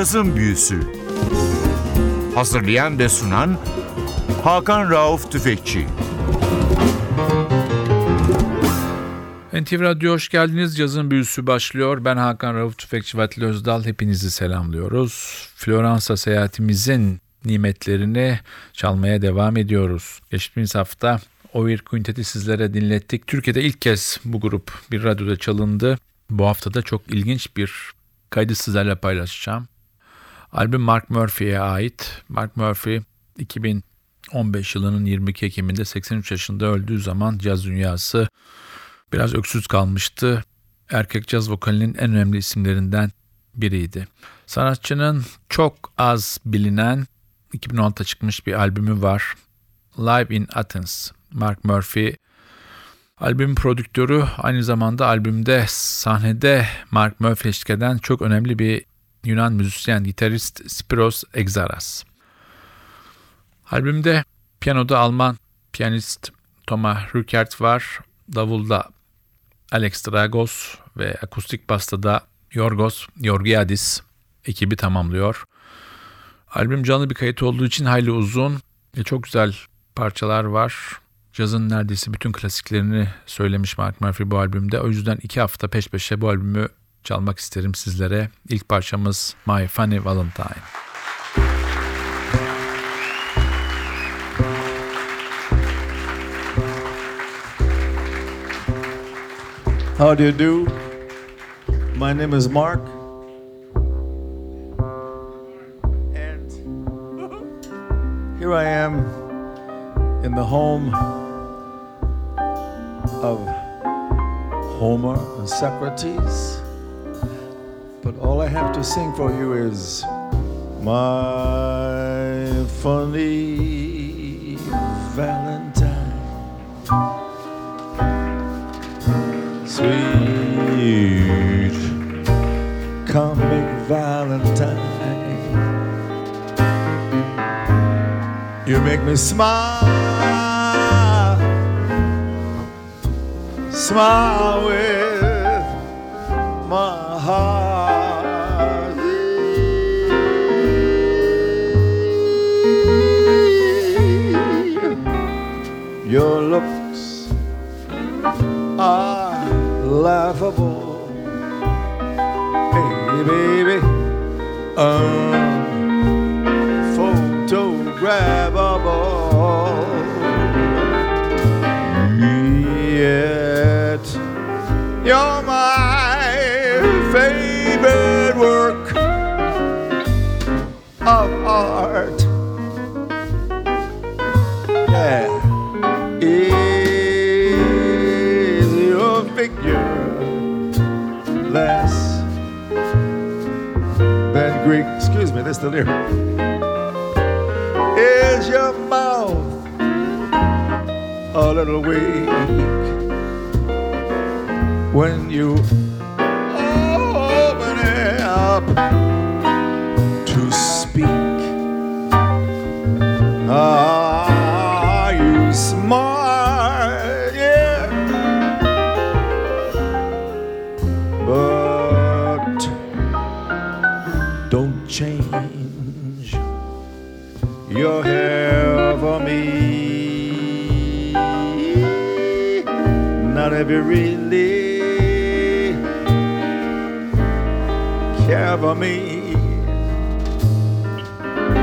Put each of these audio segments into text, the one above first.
Cazın Büyüsü Hazırlayan ve sunan Hakan Rauf Tüfekçi NTV Radyo hoş geldiniz. Cazın büyüsü başlıyor. Ben Hakan Rauf Tüfekçi ve Atli Özdal. Hepinizi selamlıyoruz. Floransa seyahatimizin nimetlerini çalmaya devam ediyoruz. Geçtiğimiz hafta Oir Quintet'i sizlere dinlettik. Türkiye'de ilk kez bu grup bir radyoda çalındı. Bu hafta da çok ilginç bir kaydı sizlerle paylaşacağım. Albüm Mark Murphy'ye ait. Mark Murphy 2015 yılının 22 Ekim'inde 83 yaşında öldüğü zaman caz dünyası biraz öksüz kalmıştı. Erkek caz vokalinin en önemli isimlerinden biriydi. Sanatçının çok az bilinen 2016'da çıkmış bir albümü var. Live in Athens. Mark Murphy albümün prodüktörü aynı zamanda albümde sahnede Mark Murphy eşlik eden çok önemli bir Yunan müzisyen gitarist Spiros Exaras. Albümde piyanoda Alman piyanist Thomas Rückert var. Davulda Alex Dragos ve akustik basta da Yorgos Yorgiadis ekibi tamamlıyor. Albüm canlı bir kayıt olduğu için hayli uzun ve çok güzel parçalar var. Cazın neredeyse bütün klasiklerini söylemiş Mark Murphy bu albümde. O yüzden iki hafta peş peşe bu albümü çalmak isterim sizlere. İlk parçamız My Funny Valentine. How do you do? My name is Mark. And here I am in the home of Homer and Socrates. Have to sing for you is my funny Valentine. Sweet comic Valentine. You make me smile, smile with laughable. Hey, baby, unphotographable. The lyric. Is your mouth a little weak when you open it up to speak? Are you smart? Yeah. But don't change your hair for me. Not if you really care for me.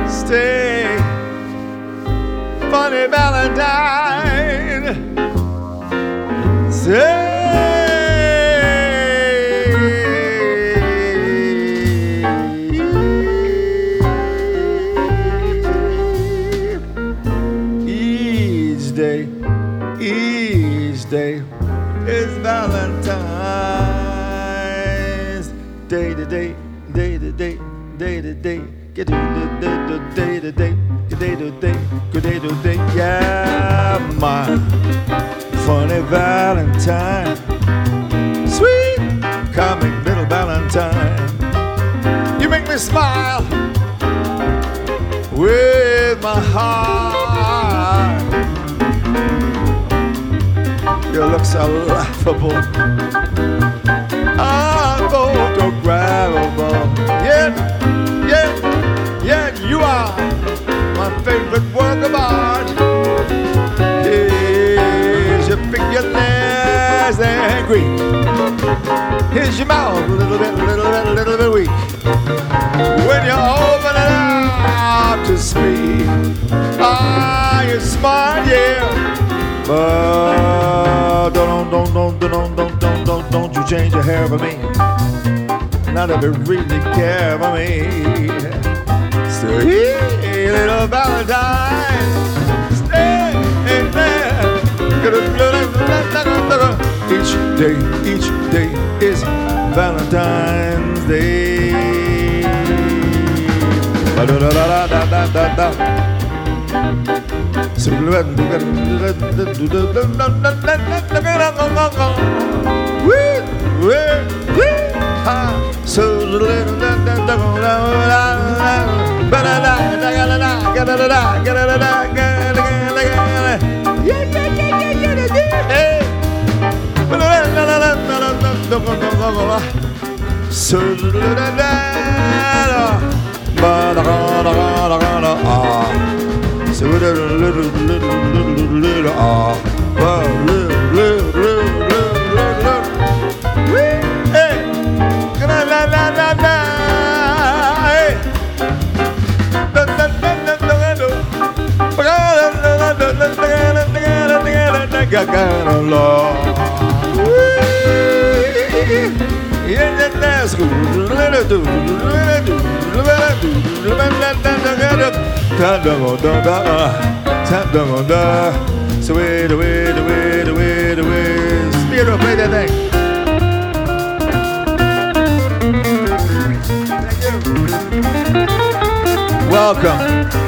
Stay funny Valentine. Say Yeah, my funny Valentine, sweet comic little Valentine. You make me smile with my heart. Your looks are laughable, work of art. Here's your figureless and Greek. Here's your mouth, a little bit, a little bit, a little bit weak. When you open it up to speak, ah, you're smart, yeah. But don't, don't, don't, don't, don't, don't, don't, don't you change your hair for me. Not if you really care for me. So, hey, little Valentine, stay. Each day, each day is Valentine's Day. So, Oh, little, little, little, little, oh, little. Spirit, play that thing. Welcome.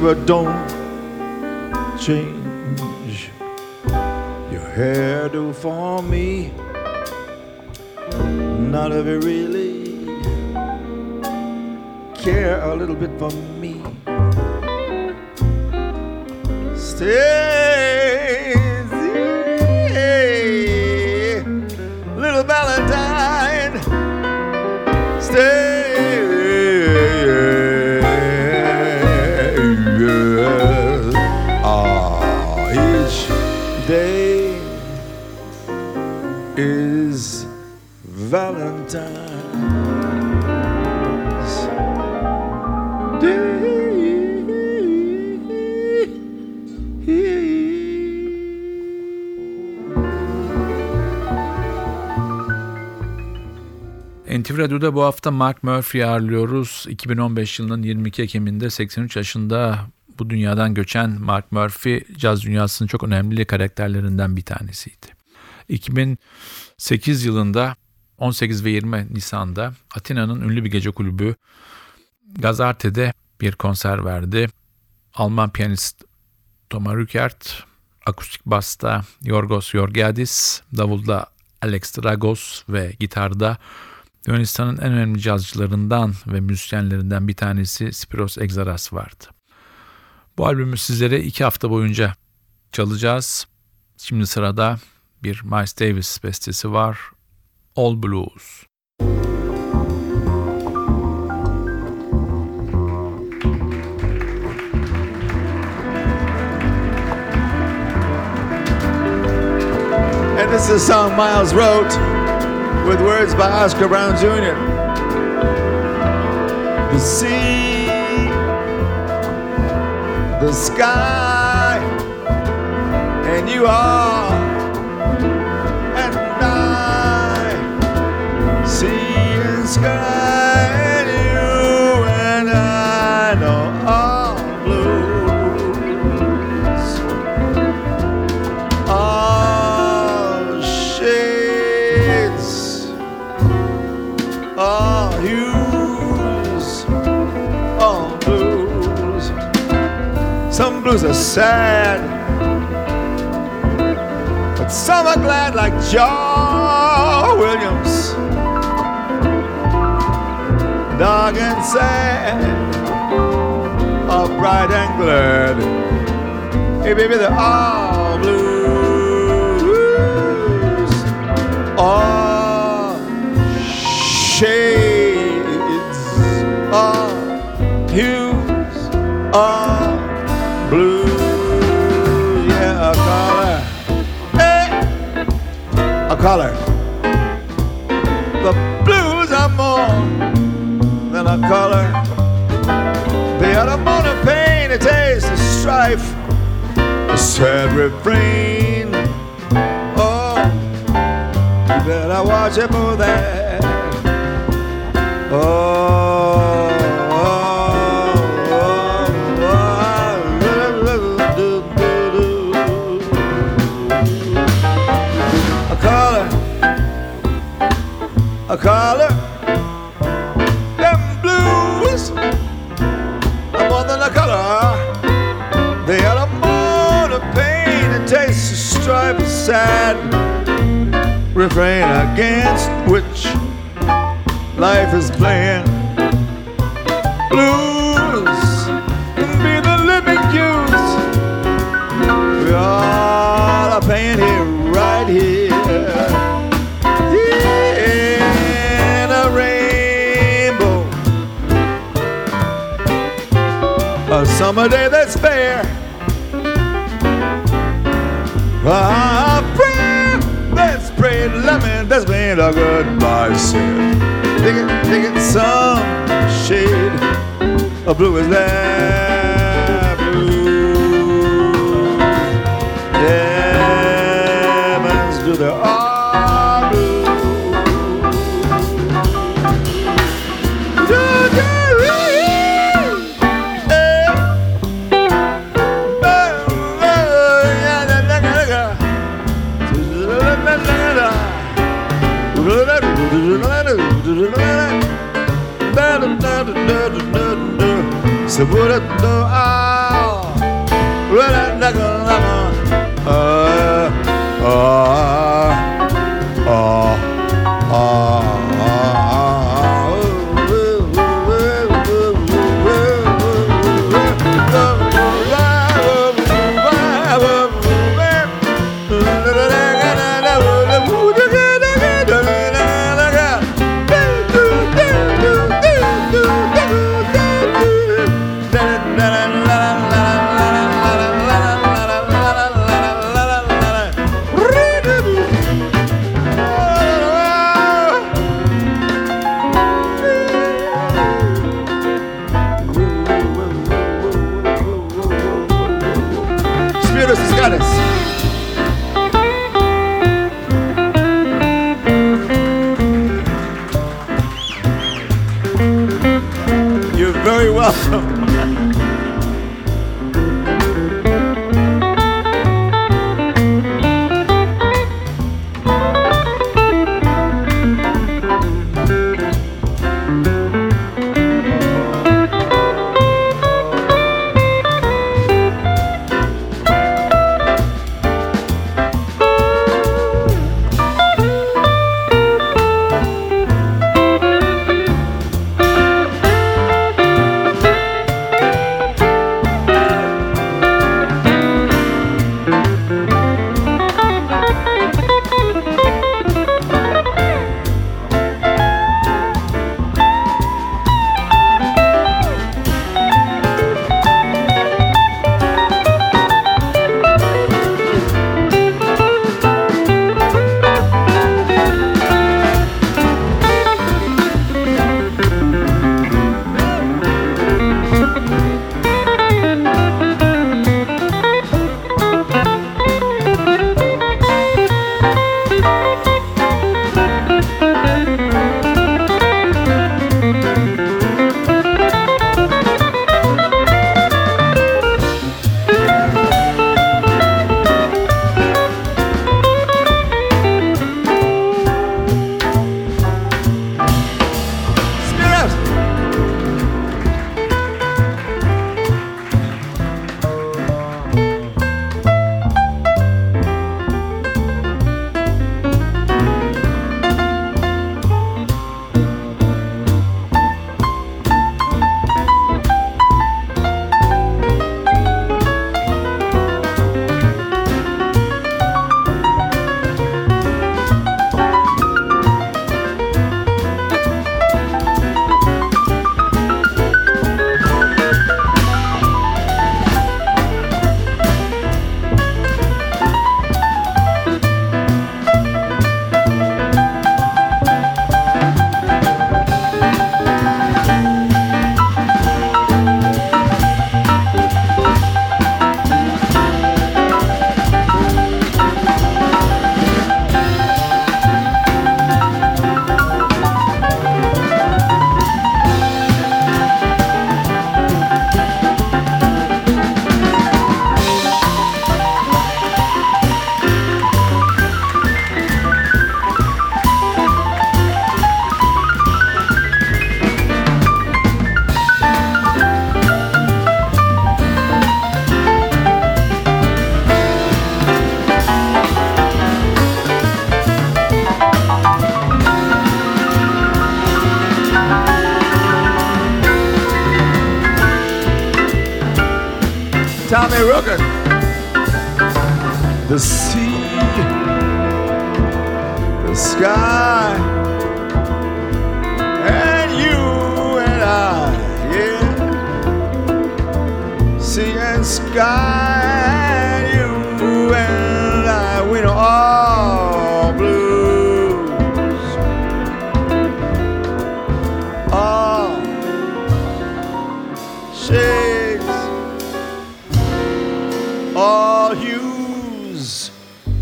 But don't change your hairdo for me. Not if you really care a little bit for me. Stay NTV Radyo'da bu hafta Mark Murphy'yi ağırlıyoruz. 2015 yılının 22 Ekim'inde 83 yaşında bu dünyadan göçen Mark Murphy caz dünyasının çok önemli karakterlerinden bir tanesiydi. 2008 yılında 18 ve 20 Nisan'da Atina'nın ünlü bir gece kulübü Gazarte'de bir konser verdi. Alman piyanist Toma Rückert, akustik basta Yorgos Yorgiadis, davulda Alex Dragos ve gitarda Yunanistan'ın en önemli cazcılarından ve müzisyenlerinden bir tanesi Spiros Exaras vardı. Bu albümü sizlere iki hafta boyunca çalacağız. Şimdi sırada bir Miles Davis bestesi var. All Blues. And this is a song Miles wrote with words by Oscar Brown Jr. The sea, the sky, and you are, Blues are sad, but some are glad, like Joe Williams. Dark and sad, all bright and glad. Hey, baby, all color. The blues are more than a color. Are the moon of pain, a taste of strife a sad refrain. Oh, you better watch it for that. Oh, refrain against which life is playing. Blues can be the living cues. We all are paying here, right here. In a rainbow a summer day that's fair. A made a goodbye it, take it, some shade of blue is there, So do, oh, I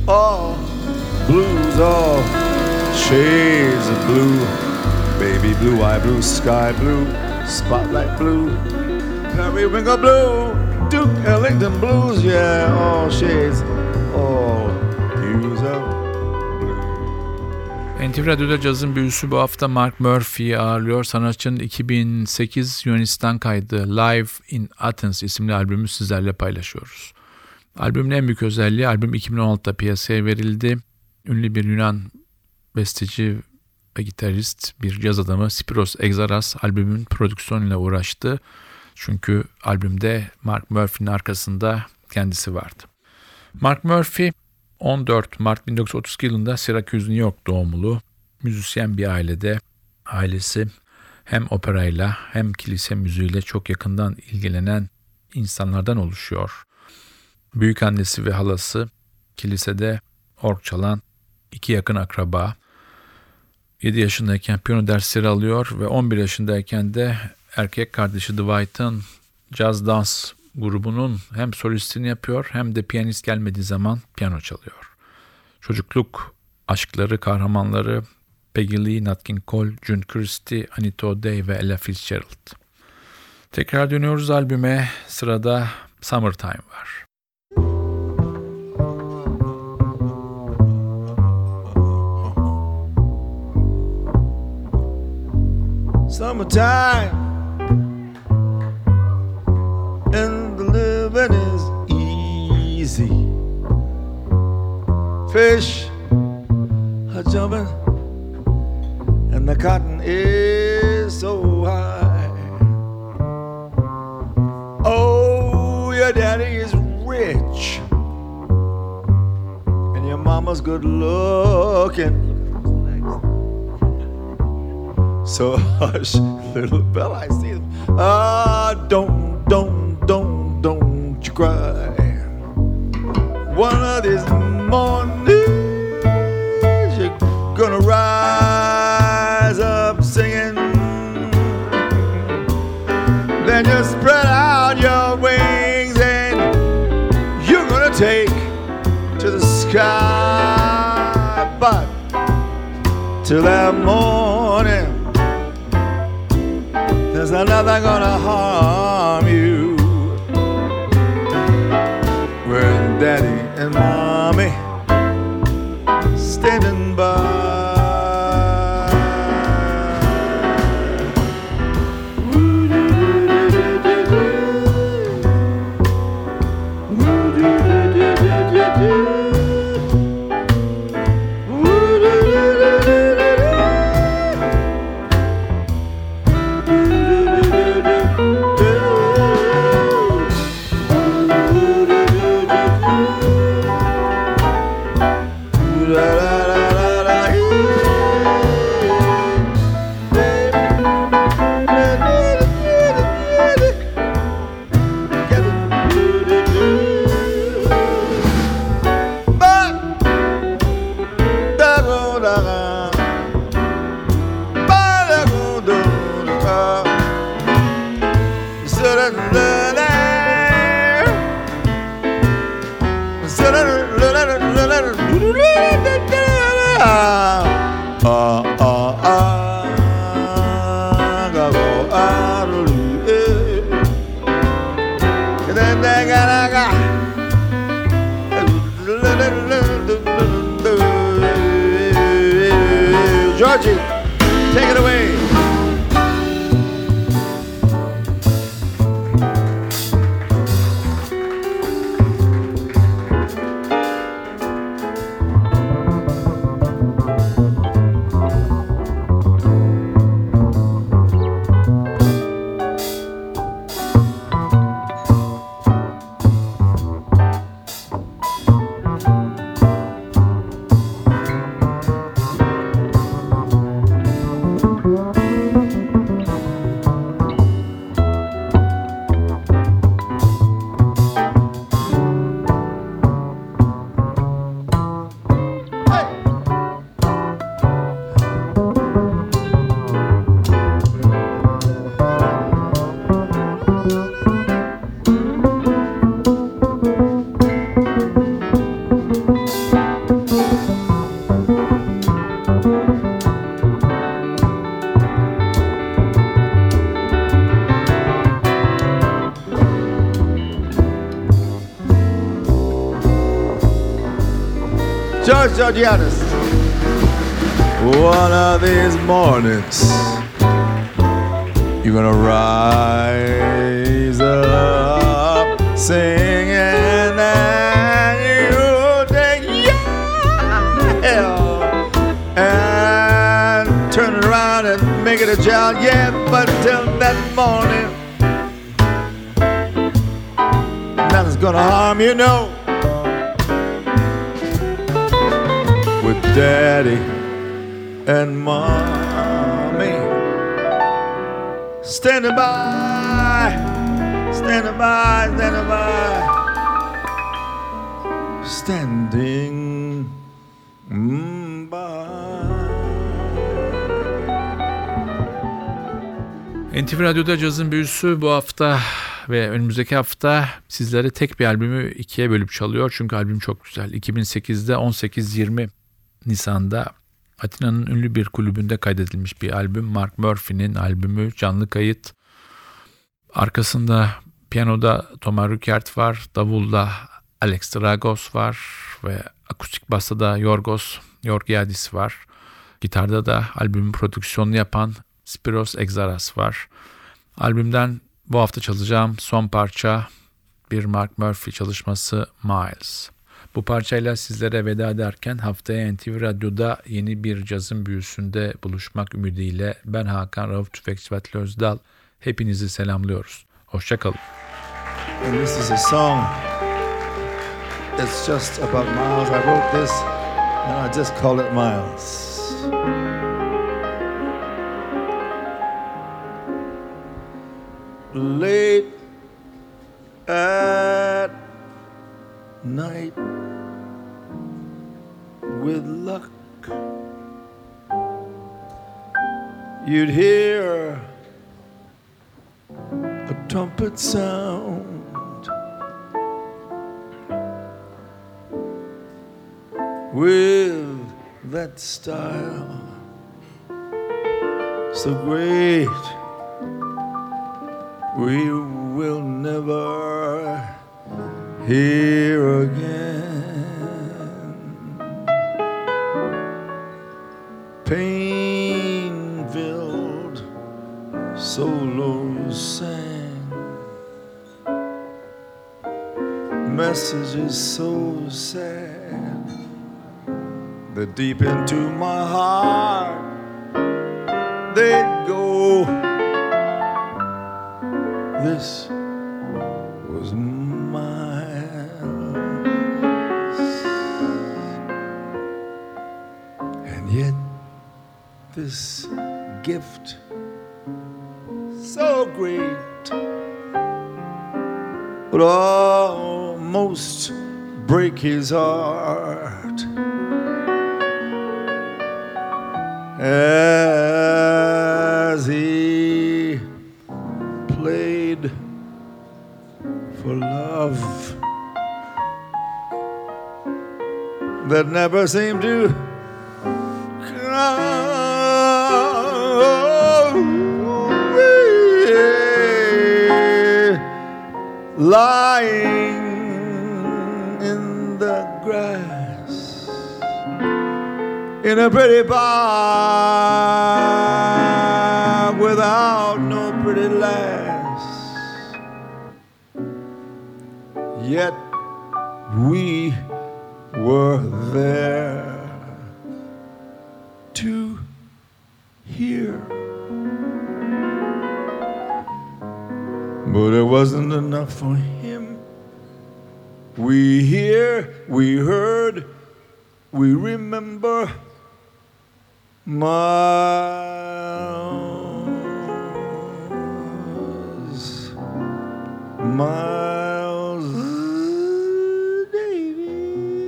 all blues, all shades of blue. Baby blue, eye blue, sky blue, spotlight blue, periwinkle blue, Duke Ellington blues, yeah, all shades, all hues of. NTV Radyo'da cazın büyüsü bu hafta Mark Murphy'yi ağırlıyor. Sanatçının 2008 Yunanistan kaydı Live in Athens isimli albümü sizlerle paylaşıyoruz. Albümün en büyük özelliği albüm 2016'da piyasaya verildi. Ünlü bir Yunan besteci ve gitarist bir caz adamı Spiros Exaras albümün prodüksiyonuyla uğraştı. Çünkü albümde Mark Murphy'nin arkasında kendisi vardı. Mark Murphy 14 Mart 1932 yılında Syracuse, New York doğumlu. Müzisyen bir ailede ailesi hem operayla hem kilise müziğiyle çok yakından ilgilenen insanlardan oluşuyor. Büyük annesi ve halası kilisede org çalan iki yakın akraba. 7 yaşındayken piyano dersleri alıyor ve 11 yaşındayken de erkek kardeşi Dwight'ın caz dans grubunun hem solistini yapıyor hem de piyanist gelmediği zaman piyano çalıyor. Çocukluk aşkları, kahramanları Peggy Lee, Nat King Cole, June Christie, Anita O'Day ve Ella Fitzgerald. Tekrar dönüyoruz albüme. Sırada Summertime var. Summertime and the living is easy. Fish are jumping and the cotton is so high. Oh, your daddy is rich and your mama's good looking. So hush, little bell, I see them. Ah, don't, don't, don't, don't you cry. One of these mornings, you're gonna rise up singing. Then you spread out your wings and you're gonna take to the sky. But till that morning. There's nothing gonna harm Georgie, George Georgianus. One of these mornings, you're gonna rise up singing and you take yeah and turn around and make it a child. Yeah, but till that morning, nothing's gonna harm you, no. Daddy and mommy standing by, standing by, standing by, standing mm, by. NTV Radyo'da cazın büyüsü bu hafta ve önümüzdeki hafta sizlere tek bir albümü ikiye bölüp çalıyor. Çünkü albüm çok güzel. 2008'de 18-20 Nisan'da Atina'nın ünlü bir kulübünde kaydedilmiş bir albüm. Mark Murphy'nin albümü canlı kayıt. Arkasında piyanoda Thomas Rückert var, davulda Alex Dragos var ve akustik basta da Yorgos Georgiadis var. Gitarda da albümün prodüksiyonunu yapan Spiros Exaras var. Albümden bu hafta çalacağım son parça bir Mark Murphy çalışması Miles. Bu parçayla sizlere veda ederken haftaya NTV Radyo'da yeni bir cazın büyüsünde buluşmak ümidiyle ben Hakan Rauf Tüfekçi Vatli Özdal hepinizi selamlıyoruz. Hoşçakalın. And this is a song It's just about Miles. I wrote this and I just call it Miles. Late at night with luck. You'd hear a trumpet sound. With that style so great we will never hear again messages so sad. That deep into my heart they'd go. This was Miles and yet this gift so great. Would almost break his heart as he played for love that never seemed to come. Lying in a pretty bar without no pretty lass. Yet we were there to hear. But it wasn't enough for him. We hear, we heard, we remember Miles, Miles Davis.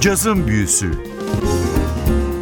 Cazın Büyüsü